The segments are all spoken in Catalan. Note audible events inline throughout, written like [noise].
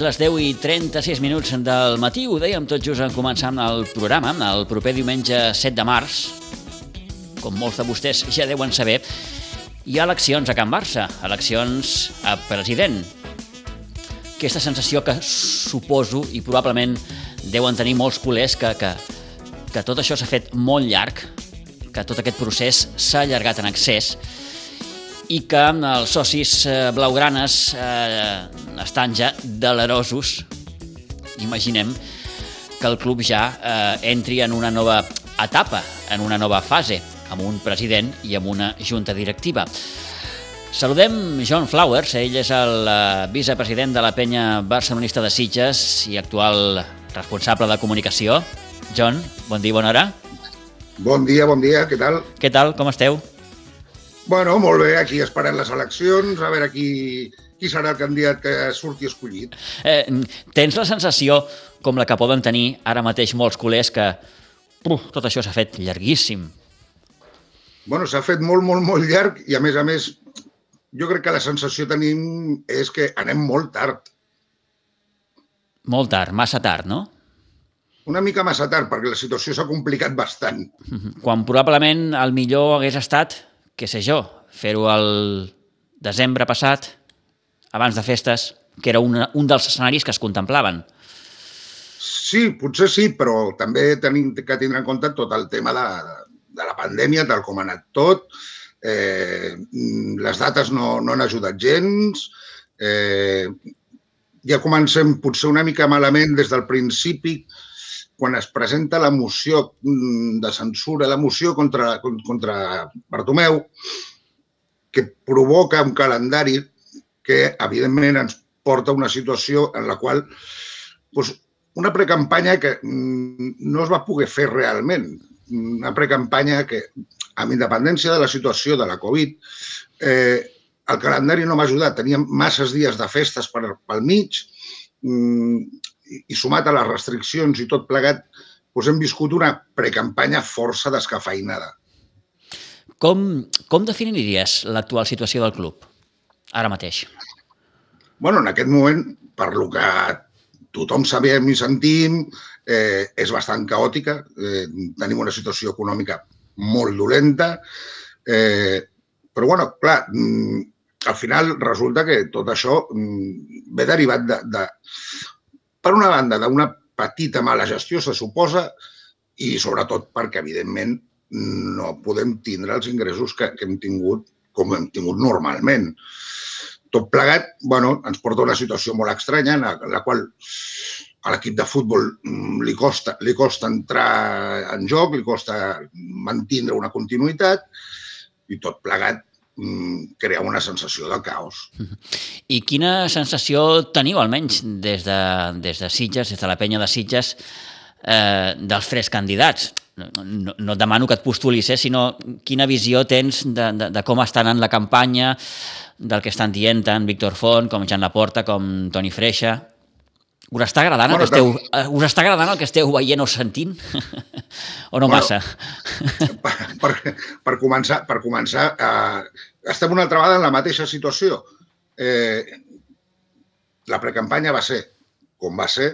Les 10 i 36 minuts del matí, ho dèiem tot just en començar el programa, el proper diumenge 7 de març, com molts de vostès ja deuen saber, hi ha eleccions a Can Barça, eleccions a president. Aquesta sensació que suposo i probablement deuen tenir molts culers que, que, que tot això s'ha fet molt llarg, que tot aquest procés s'ha allargat en excés i que els socis eh, blaugranes eh, estan ja delerosos. Imaginem que el club ja eh, entri en una nova etapa, en una nova fase, amb un president i amb una junta directiva. Saludem John Flowers, ell és el eh, vicepresident de la penya barcelonista de Sitges i actual responsable de comunicació. John, bon dia, bona hora. Bon dia, bon dia, què tal? Què tal, com esteu? Bueno, molt bé, aquí esperant les eleccions, a veure qui, qui serà el candidat que surti escollit. Eh, tens la sensació, com la que poden tenir ara mateix molts culers, que uf, tot això s'ha fet llarguíssim? Bueno, s'ha fet molt, molt, molt llarg i, a més a més, jo crec que la sensació tenim és que anem molt tard. Molt tard, massa tard, no? Una mica massa tard, perquè la situació s'ha complicat bastant. Quan probablement el millor hagués estat, què sé jo, fer-ho el desembre passat, abans de festes, que era una, un dels escenaris que es contemplaven. Sí, potser sí, però també tenim que tindre en compte tot el tema de, de la pandèmia, tal com ha anat tot. Eh, les dates no, no han ajudat gens. Eh, ja comencem potser una mica malament des del principi, quan es presenta la moció de censura, la moció contra, contra Bartomeu, que provoca un calendari que, evidentment, ens porta a una situació en la qual doncs, una precampanya que no es va poder fer realment. Una precampanya que, amb independència de la situació de la Covid, eh, el calendari no m'ha ajudat. Teníem masses dies de festes per, pel mig, i sumat a les restriccions i tot plegat, doncs hem viscut una precampanya força descafeinada. Com, com definiries l'actual situació del club, ara mateix? bueno, en aquest moment, per lo que tothom sabem i sentim, eh, és bastant caòtica. Eh, tenim una situació econòmica molt dolenta. Eh, però, bueno, clar, mm, al final resulta que tot això mm, ve derivat de, de per una banda, d'una petita mala gestió, se suposa, i sobretot perquè, evidentment, no podem tindre els ingressos que, que hem tingut com hem tingut normalment. Tot plegat, bueno, ens porta a una situació molt estranya en la, en la qual a l'equip de futbol mm, li costa, li costa entrar en joc, li costa mantindre una continuïtat i tot plegat mm, crea una sensació de caos. I quina sensació teniu, almenys, des de, des de Sitges, des de la penya de Sitges, eh, dels tres candidats? No, no et demano que et postulis, eh, sinó quina visió tens de, de, de com està anant la campanya, del que estan dient tant Víctor Font com Jan Laporta com Toni Freixa. Us està agradant, bueno, el, que esteu, eh, us està agradant el que esteu veient o sentint? [laughs] o no bueno, massa? [laughs] per, per, per començar, per començar eh, estem una altra vegada en la mateixa situació. Eh, la precampanya va ser com va ser,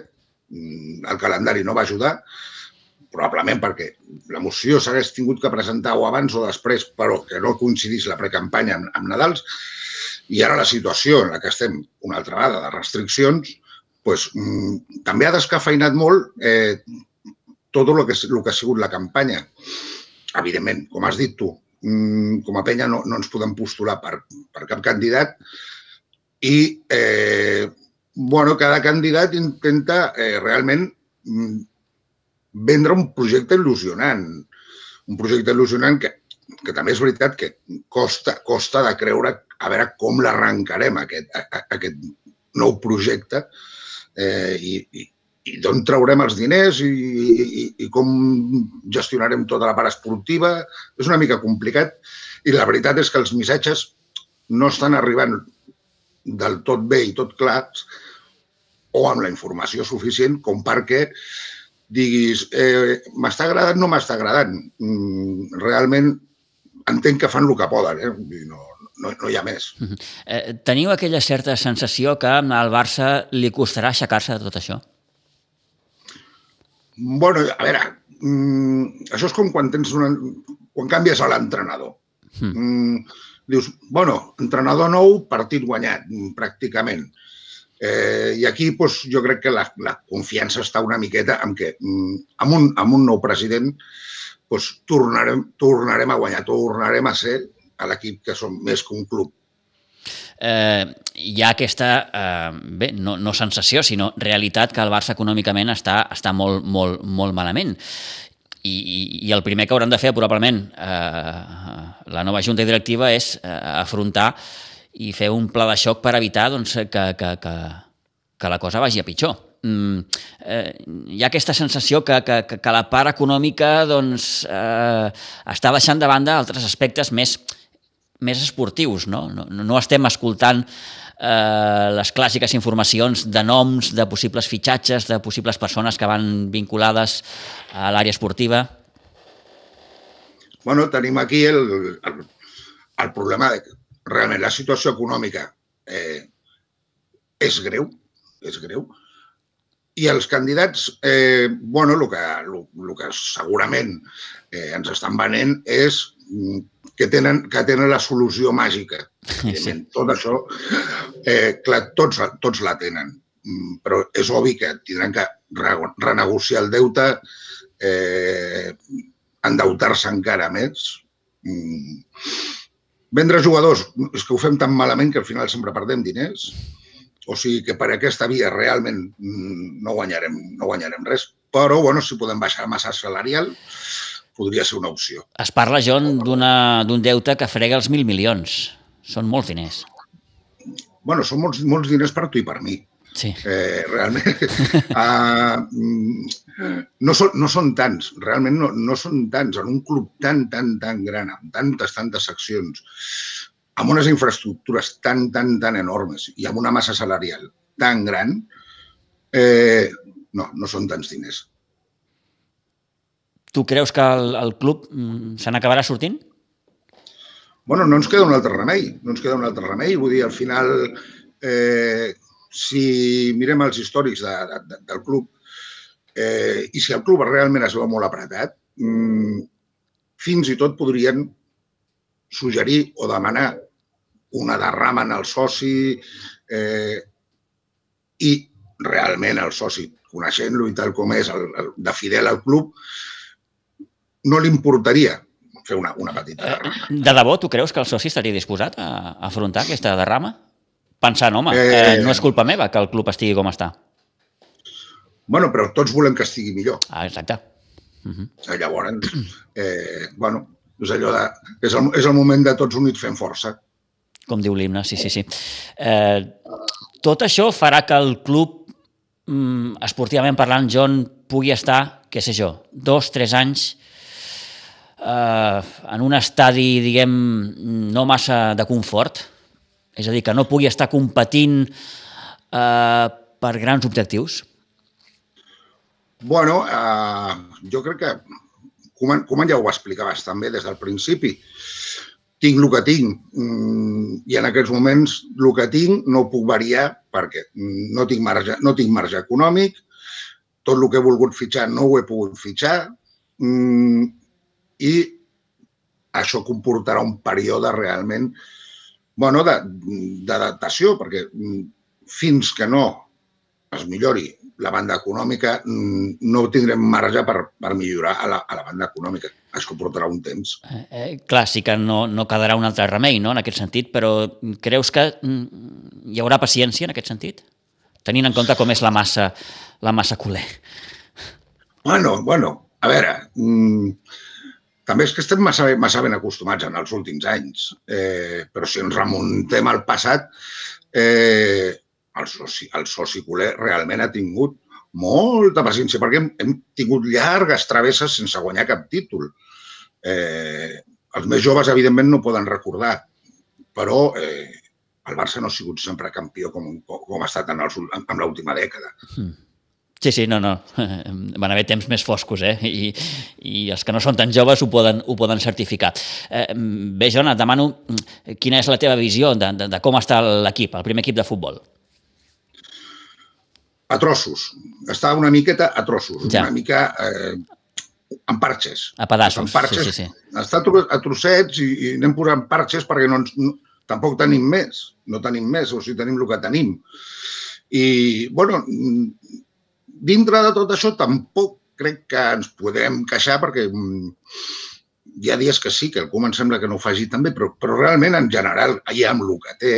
mm, el calendari no va ajudar, probablement perquè la moció s'hagués tingut que presentar o abans o després, però que no coincidís la precampanya amb, amb Nadals, i ara la situació en la que estem una altra vegada de restriccions, pues, mm, també ha descafeinat molt eh, tot el que, el que ha sigut la campanya. Evidentment, com has dit tu, mm, com a penya no, no ens podem postular per, per cap candidat i eh, bueno, cada candidat intenta eh, realment mm, vendre un projecte il·lusionant. Un projecte il·lusionant que, que també és veritat que costa, costa de creure a veure com l'arrencarem, aquest, aquest nou projecte, eh, i, i, i d'on traurem els diners i, i, i com gestionarem tota la part esportiva. És una mica complicat i la veritat és que els missatges no estan arribant del tot bé i tot clars o amb la informació suficient com perquè diguis eh, m'està agradant, no m'està agradant. Mm, realment entenc que fan el que poden, eh? no, no, no hi ha més. Eh, teniu aquella certa sensació que al Barça li costarà aixecar-se de tot això? Bueno, a veure, mm, això és com quan tens una, quan canvies a l'entrenador. Mm. Mm, dius, bueno, entrenador nou, partit guanyat, mm, pràcticament. Eh, I aquí doncs, jo crec que la, la confiança està una miqueta en què mm, amb, un, amb un nou president doncs, tornarem, tornarem a guanyar, tornarem a ser a l'equip que som més que un club eh, hi ha aquesta, eh, bé, no, no sensació, sinó realitat que el Barça econòmicament està, està molt, molt, molt malament. I, i, I el primer que hauran de fer, probablement, eh, la nova junta directiva és eh, afrontar i fer un pla de xoc per evitar doncs, que, que, que, que la cosa vagi a pitjor. Mm, eh, hi ha aquesta sensació que, que, que la part econòmica doncs, eh, està deixant de banda altres aspectes més, més esportius, no? No, no estem escoltant eh, les clàssiques informacions de noms, de possibles fitxatges, de possibles persones que van vinculades a l'àrea esportiva. Bueno, tenim aquí el, el, el problema de realment la situació econòmica eh, és greu, és greu, i els candidats, eh, bueno, el que, el, el que segurament eh, ens estan venent és que tenen, que tenen la solució màgica. Sí. Tot això, eh, clar, tots, tots la tenen, mm, però és obvi que tindran que renegociar el deute, eh, endeutar-se encara més. Mm. Vendre jugadors, és que ho fem tan malament que al final sempre perdem diners. O sigui que per aquesta via realment mm, no guanyarem, no guanyarem res. Però, bueno, si podem baixar massa salarial, podria ser una opció. Es parla, John, d'un deute que frega els mil milions. Són molts diners. bueno, són molts, molts diners per tu i per mi. Sí. Eh, realment. uh, [laughs] no, són, no són tants, realment no, no són tants. En un club tan, tan, tan gran, amb tantes, tantes seccions, amb unes infraestructures tan, tan, tan enormes i amb una massa salarial tan gran, eh, no, no són tants diners. Tu creus que el, el club mm, se n'acabarà sortint? Bueno, no ens queda un altre remei, no ens queda un altre remei. Vull dir, al final, eh, si mirem els històrics de, de, del club eh, i si el club realment es veu molt apretat, mm, fins i tot podrien suggerir o demanar una derrama en el soci eh, i realment el soci, coneixent-lo i tal com és, el, el, de fidel al club, no li importaria fer una, una petita derrama. Eh, de debò, tu creus que el soci estaria disposat a afrontar aquesta derrama? Pensant, home, eh, eh, no és culpa meva que el club estigui com està. Bueno, però tots volem que estigui millor. Ah, exacte. Uh -huh. Llavors, eh, bueno, és allò de... És el, és el moment de tots units fent força. Com diu l'himne, sí, sí, sí. Eh, tot això farà que el club, mm, esportivament parlant, John, pugui estar, què sé jo, dos, tres anys eh, en un estadi, diguem, no massa de confort, és a dir, que no pugui estar competint eh, per grans objectius? Bueno, eh, jo crec que Koeman, Koeman ja ho explicaves també des del principi. Tinc el que tinc mm, i en aquests moments el que tinc no puc variar perquè no tinc marge, no tinc marge econòmic, tot el que he volgut fitxar no ho he pogut fitxar, mm, i això comportarà un període realment bueno, d'adaptació, perquè mm, fins que no es millori la banda econòmica, mm, no tindrem marge per, per millorar a la, a la banda econòmica. Això portarà un temps. Eh, eh, clar, sí que no, no quedarà un altre remei no, en aquest sentit, però creus que mm, hi haurà paciència en aquest sentit? Tenint en compte com és la massa, la massa culer. Bueno, bueno, a veure, també és que estem massa, massa ben acostumats en els últims anys, eh, però si ens remuntem al passat, eh, el, soci, el soci culer realment ha tingut molta paciència, perquè hem, hem tingut llargues travesses sense guanyar cap títol. Eh, els més joves, evidentment, no poden recordar, però eh, el Barça no ha sigut sempre campió com, com ha estat en, els, l'última dècada. Hmm. Sí, sí, no, no. [laughs] Van haver temps més foscos, eh? I, i els que no són tan joves ho poden, ho poden certificar. Eh, bé, Jona, et demano quina és la teva visió de, de, de com està l'equip, el primer equip de futbol. A trossos. Està una miqueta a trossos, ja. una mica eh, en parxes. A pedassos, en parxes, sí, sí, sí. Està a trossets i, i anem posant parxes perquè no, ens, no, tampoc tenim més. No tenim més, o sigui, tenim el que tenim. I, bueno, dintre de tot això tampoc crec que ens podem queixar perquè mm, hi ha dies que sí, que algú em sembla que no ho faci també, però, però realment en general, allà amb el que té,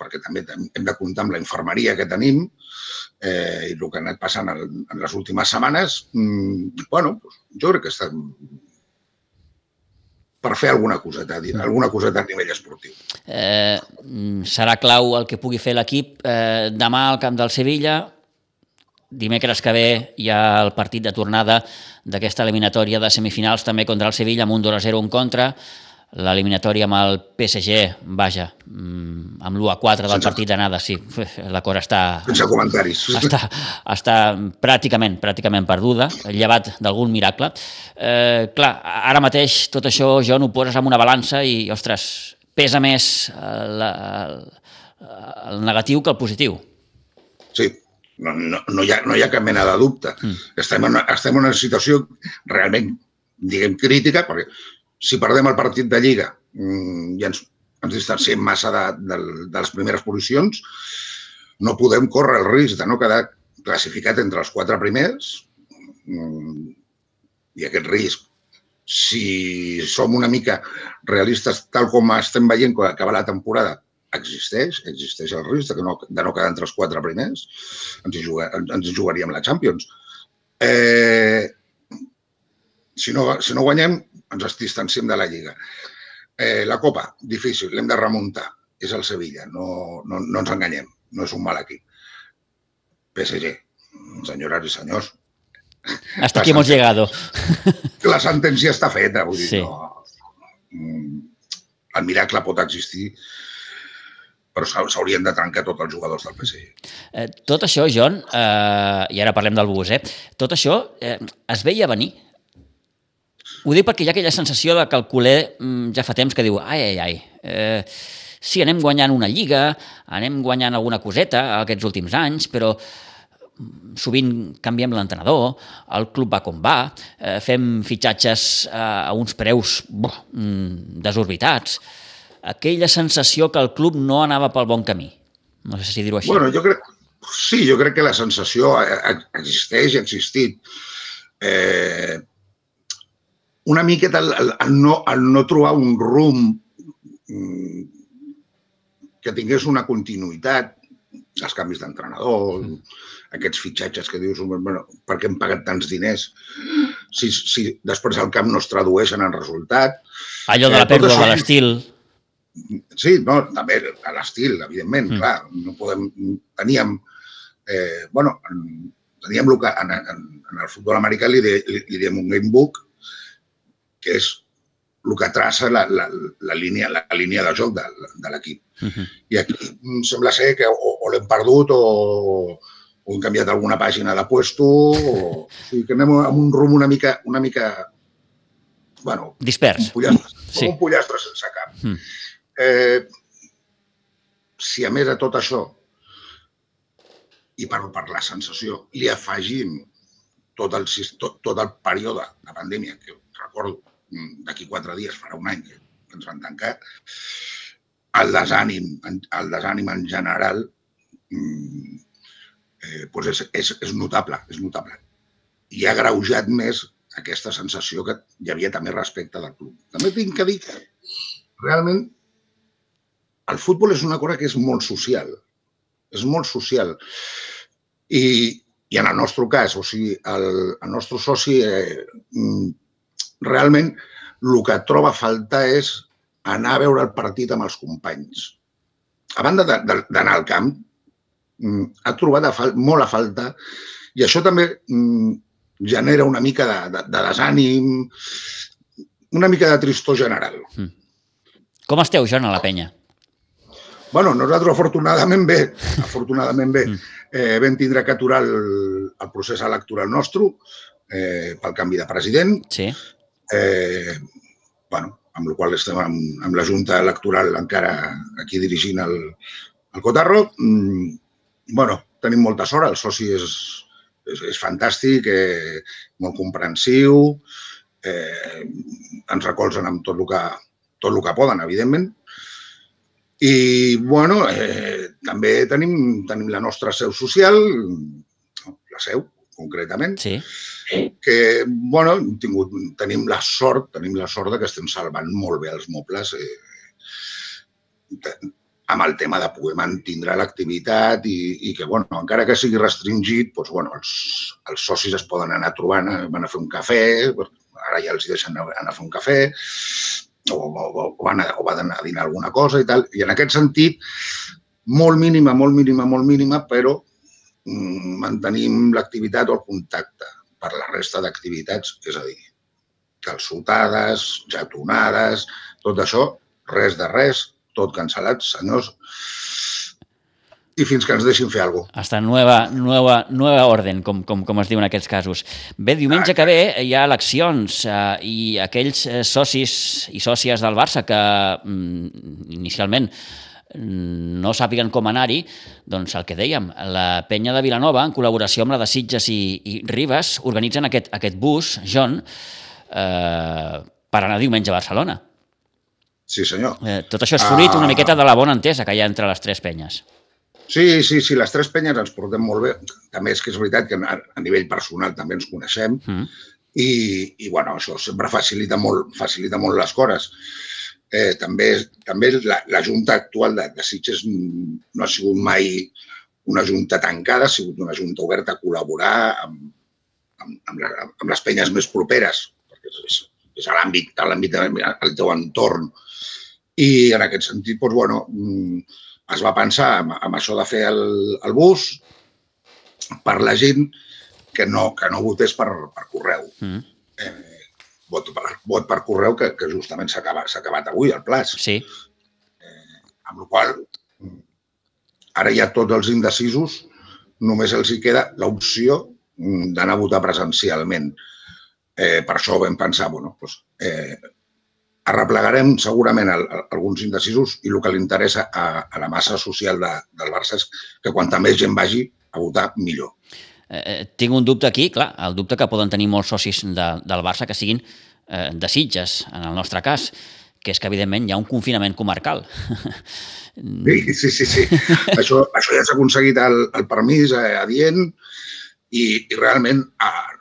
perquè també hem de comptar amb la infermeria que tenim eh, i el que ha anat passant en, en les últimes setmanes, mm, bueno, jo crec que està per fer alguna coseta, alguna coseta a nivell esportiu. Eh, serà clau el que pugui fer l'equip eh, demà al camp del Sevilla, Dimecres que ve hi ha el partit de tornada d'aquesta eliminatòria de semifinals també contra el Sevilla amb un 2-0 en contra. L'eliminatòria amb el PSG, vaja, mm, amb l'1-4 del sense, partit d'anada, sí, la cor està... Sense comentaris. Està, està pràcticament, pràcticament perduda, llevat d'algun miracle. Eh, clar, ara mateix tot això, jo no ho poses en una balança i, ostres, pesa més el, el, el negatiu que el positiu. Sí, no, no, no, hi ha, no hi ha cap mena de dubte. Mm. Estem, en, estem en una situació realment, diguem, crítica, perquè si perdem el partit de Lliga mm, i ens, ens distanciem massa de, de, de les primeres posicions, no podem córrer el risc de no quedar classificat entre els quatre primers mm, i aquest risc, si som una mica realistes tal com estem veient quan acaba la temporada, existeix, existeix el risc de, no, de no quedar entre els quatre primers, ens, hi jugar, ens hi jugaríem la Champions. Eh, si, no, si no guanyem, ens distanciem de la Lliga. Eh, la Copa, difícil, l'hem de remuntar. És el Sevilla, no, no, no ens enganyem, no és un mal equip. PSG, senyores i senyors. Hasta aquí hemos llegado. [laughs] La sentència està feta, vull dir, sí. no, mm, el miracle pot existir, però s'haurien de trencar tots els jugadors del PSG. Eh, tot això, John, eh, i ara parlem del bus, eh, tot això eh, es veia venir? Ho dic perquè hi ha aquella sensació de que el culer mm, ja fa temps que diu ai, ai, ai, eh, sí, anem guanyant una lliga, anem guanyant alguna coseta aquests últims anys, però mm, sovint canviem l'entrenador, el club va com va, eh, fem fitxatges eh, a uns preus boh, mm, desorbitats, aquella sensació que el club no anava pel bon camí. No sé si dir-ho així. Bueno, jo crec, sí, jo crec que la sensació existeix i ha existit. Eh, una miqueta el, el, el, no, el no trobar un rumb mm, que tingués una continuïtat, els canvis d'entrenador, mm. aquests fitxatges que dius, bueno, per què hem pagat tants diners si, si després al camp no es tradueixen en resultat. Allò de la eh, pèrdua de l'estil. Sí, no, també a l'estil, evidentment, mm. clar, no podem... Teníem, eh, bueno, teníem el que en, en, en el futbol americà li, de, li, li diem un gamebook, que és el que traça la, la, la, línia, la línia de joc de, de l'equip. Mm -hmm. I aquí sembla ser que o, o l'hem perdut o, o hem canviat alguna pàgina de puesto o, o sigui, que anem amb un rumb una mica, una mica bueno, dispers. Un pollastre, sí. un pollastre sense cap. Mm. Eh, si a més de tot això, i per, per la sensació, li afegim tot el, tot, tot el període de pandèmia, que recordo, mm, d'aquí quatre dies farà un any que ens van tancar, el desànim, el desànim en general mm, eh, doncs és, és, és notable, és notable. I ha greujat més aquesta sensació que hi havia també respecte del club. També tinc que dir que realment el futbol és una cosa que és molt social. És molt social. I, i en el nostre cas, o sigui, el, el nostre soci eh, mm, realment el que troba a faltar és anar a veure el partit amb els companys. A banda d'anar al camp, mm, ha trobat a fal molt a falta i això també mm, genera una mica de, de, de desànim, una mica de tristor general. Mm. Com esteu, Joan, a la penya? Bueno, nosaltres afortunadament bé, [laughs] afortunadament bé, mm. eh, vam tindre que aturar el, el procés electoral nostre eh, pel canvi de president. Sí. Eh, bueno, amb la qual estem amb, amb la Junta Electoral encara aquí dirigint el, el Cotarro. Mm, bueno, tenim molta sort, el soci és, és, és fantàstic, eh, molt comprensiu, eh, ens recolzen amb tot el que, tot el que poden, evidentment. I, bueno, eh, també tenim, tenim la nostra seu social, la seu, concretament, sí. que, bueno, hem tingut, tenim la sort, tenim la sort de que estem salvant molt bé els mobles eh, amb el tema de poder mantindre l'activitat i, i que, bueno, encara que sigui restringit, doncs, bueno, els, els socis es poden anar trobant, eh, van a fer un cafè, ara ja els deixen anar a fer un cafè, o, o, o, van a, o van a dinar alguna cosa i tal. I en aquest sentit, molt mínima, molt mínima, molt mínima, però mm, mantenim l'activitat o el contacte per la resta d'activitats, és a dir, calçotades, jatonades, tot això, res de res, tot cancel·lat, senyors, i fins que ens deixin fer alguna cosa. Hasta nueva, nueva, nueva orden, com, com, com es diu en aquests casos. Bé, diumenge que ve hi ha eleccions eh, i aquells eh, socis i sòcies del Barça que mm, inicialment mm, no sàpiguen com anar-hi, doncs el que dèiem, la penya de Vilanova, en col·laboració amb la de Sitges i, i Ribes, organitzen aquest, aquest bus, John, eh, per anar diumenge a Barcelona. Sí, senyor. Eh, tot això és fruit uh... una ah. miqueta de la bona entesa que hi ha entre les tres penyes. Sí, sí, sí, les tres penyes ens portem molt bé. També és que és veritat que a nivell personal també ens coneixem mm. i, i bueno, això sempre facilita molt, facilita molt les coses. Eh, també també la, la Junta actual de, de Sitges no ha sigut mai una junta tancada, ha sigut una junta oberta a col·laborar amb, amb, amb, la, amb les penyes més properes, perquè és, és a l'àmbit del teu entorn. I en aquest sentit, doncs, bueno, es va pensar amb, amb això de fer el, el bus per la gent que no, que no votés per, per correu. Mm. Eh, vot, per, vot per correu que, que justament s'ha acabat, acabat avui, el plaç. Sí. Eh, amb la qual ara ja tots els indecisos només els hi queda l'opció d'anar a votar presencialment. Eh, per això vam pensar, bueno, doncs, eh, arreplegarem segurament el, el, alguns indecisos i el que li interessa a, a la massa social de, del Barça és que quanta més gent vagi a votar, millor. Eh, eh, tinc un dubte aquí, clar, el dubte que poden tenir molts socis de, del Barça que siguin eh, de Sitges, en el nostre cas, que és que, evidentment, hi ha un confinament comarcal. Sí, sí, sí. sí. [laughs] això, això ja s'ha aconseguit el, el permís eh, adient i, i realment, ah,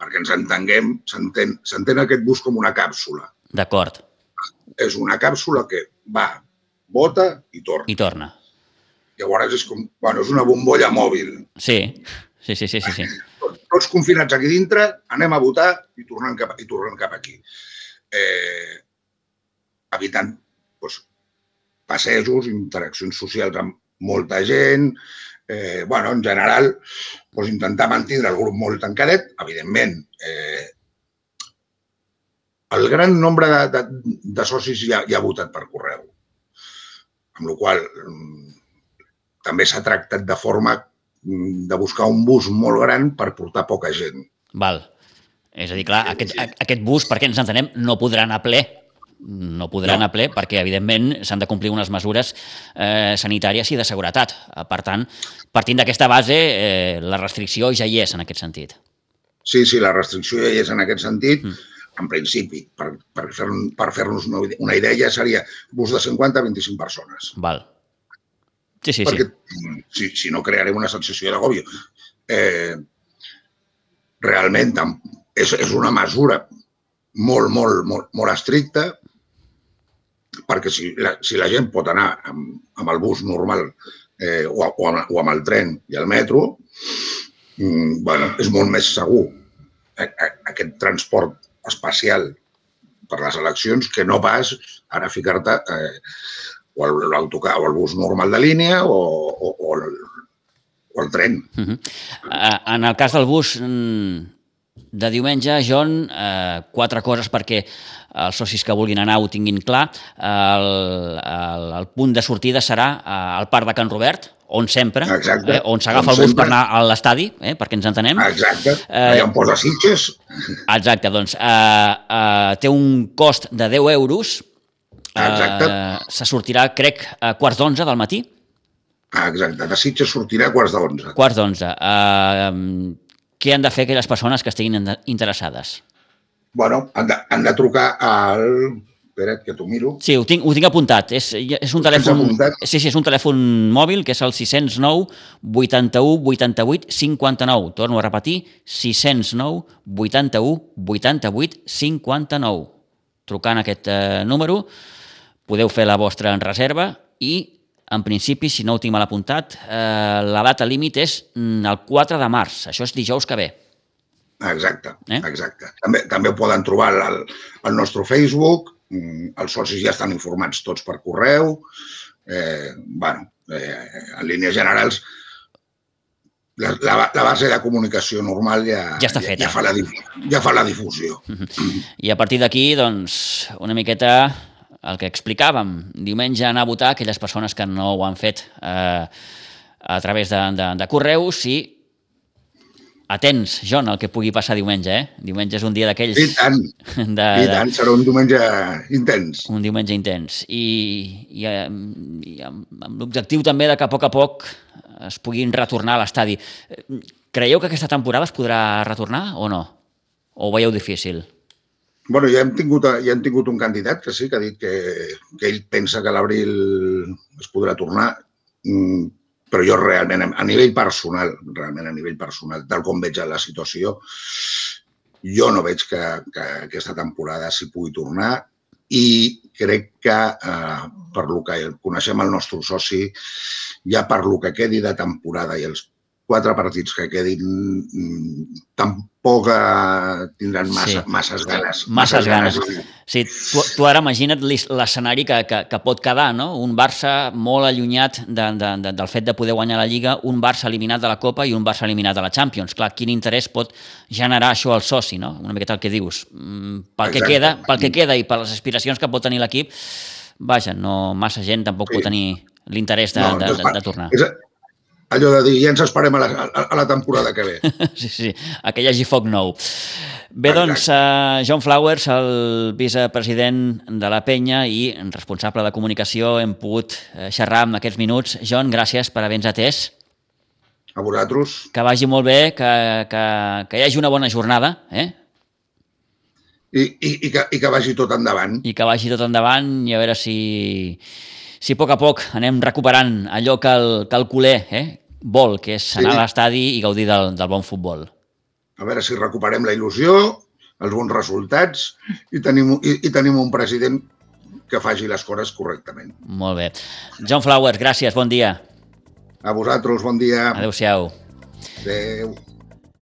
perquè ens entenguem, s'entén aquest bus com una càpsula. D'acord. És una càpsula que va, bota i torna. I torna. Llavors és com, bueno, és una bombolla mòbil. Sí, sí, sí, sí. sí, sí. Tots confinats aquí dintre, anem a votar i tornem cap, i tornem cap aquí. Eh, evitant doncs, passejos, interaccions socials amb molta gent, eh, bueno, en general, doncs, intentar mantenir el grup molt tancadet. Evidentment, eh, el gran nombre de, de, de socis ja, ja ha votat per correu. Amb la qual mm, també s'ha tractat de forma mm, de buscar un bus molt gran per portar poca gent. Val. És a dir, clar, aquest, aquest bus, perquè ens entenem, no podrà anar ple. No podrà no. anar ple perquè, evidentment, s'han de complir unes mesures eh, sanitàries i de seguretat. Per tant, partint d'aquesta base, eh, la restricció ja hi és en aquest sentit. Sí, sí, la restricció ja hi és en aquest sentit. Mm en principi, per, per fer-nos per fer una, una idea, ja seria bus de 50 a 25 persones. Val. Sí, sí, Perquè, sí. Si, si no crearem una sensació d'agòbio. Eh, realment és, és una mesura molt, molt, molt, molt estricta perquè si la, si la gent pot anar amb, amb el bus normal eh, o, o, amb, o amb el tren i el metro, mm, bueno, és molt més segur aquest transport espacial per les eleccions que no pas ara ficar-te eh, o l'autocar o el bus normal de línia o, o, o, el, o el tren. Uh -huh. uh, en el cas del bus mm, de diumenge, John, eh, quatre coses perquè els socis que vulguin anar ho tinguin clar. El, el, el punt de sortida serà eh, al Parc de Can Robert, on sempre, Exacte. eh, on s'agafa el bus per anar a l'estadi, eh, perquè ens entenem. Exacte, eh, allà on posa Sitges. Exacte, doncs eh, eh, té un cost de 10 euros. Exacte. Eh, se sortirà, crec, a quarts d'onze del matí. Exacte, de Sitges sortirà a quarts d'onze. Quarts d'onze. Eh, què han de fer aquelles persones que estiguin interessades? Bueno, han de, han de trucar al Espera't, que t'ho miro. Sí, ho tinc, ho tinc apuntat. És, és un telèfon... Sí, sí, és un telèfon mòbil, que és el 609 81 88 59. Torno a repetir, 609 81 88 59. Trucant aquest eh, número podeu fer la vostra reserva i, en principi, si no ho tinc mal apuntat, eh, la data límit és mm, el 4 de març. Això és dijous que ve. Exacte, eh? exacte. També, també ho poden trobar al, al nostre Facebook, Mm, els socis ja estan informats tots per correu. Eh, bueno, eh, en línies generals, la, la, la base de comunicació normal ja, ja, està feta. ja, ja, fa, la, ja fa la difusió. Uh [laughs] -huh. I a partir d'aquí, doncs, una miqueta el que explicàvem. Diumenge anar a votar aquelles persones que no ho han fet eh, a través de, de, de correus i atents, John, el que pugui passar diumenge, eh? Diumenge és un dia d'aquells... I tant, [laughs] de, i tant, serà un diumenge intens. Un diumenge intens. I, i, eh, i amb, amb l'objectiu també de que a poc a poc es puguin retornar a l'estadi. Creieu que aquesta temporada es podrà retornar o no? O ho veieu difícil? Bueno, ja hem, tingut, ja hem tingut un candidat que sí, que ha dit que, que ell pensa que l'abril es podrà tornar mm, però jo realment, a nivell personal, realment a nivell personal, tal com veig la situació, jo no veig que, que aquesta temporada s'hi pugui tornar i crec que eh, per lo que coneixem el nostre soci, ja per lo que quedi de temporada i els quatre partits que quedin mm, tampoc eh, tindran massa, sí. masses ganes. Masses, masses ganes. ganes. Sí, tu, tu ara imagina't l'escenari que, que, que pot quedar, no? Un Barça molt allunyat de, de, de, del fet de poder guanyar la Lliga, un Barça eliminat de la Copa i un Barça eliminat de la Champions. Clar, quin interès pot generar això al soci, no? Una miqueta el que dius. Mm, pel, que queda, pel que queda i per les aspiracions que pot tenir l'equip, vaja, no massa gent tampoc sí. pot tenir l'interès de, no, de, de, de tornar. És, allò de dir, ja ens esperem a la, a la temporada que ve. [laughs] sí, sí, a que hi hagi foc nou. Bé, doncs, uh, John Flowers, el vicepresident de la penya i responsable de comunicació, hem pogut uh, xerrar en aquests minuts. John, gràcies per haver-nos atès. A vosaltres. Que vagi molt bé, que, que, que hi hagi una bona jornada, eh? I, i, i, que, i que vagi tot endavant. I que vagi tot endavant i a veure si, si a poc a poc anem recuperant allò que el, que el culer eh, vol, que és anar sí. a l'estadi i gaudir del, del bon futbol. A veure si recuperem la il·lusió, els bons resultats i tenim, i, i tenim un president que faci les coses correctament. Molt bé. John Flowers, gràcies, bon dia. A vosaltres, bon dia. Adéu-siau. Adéu.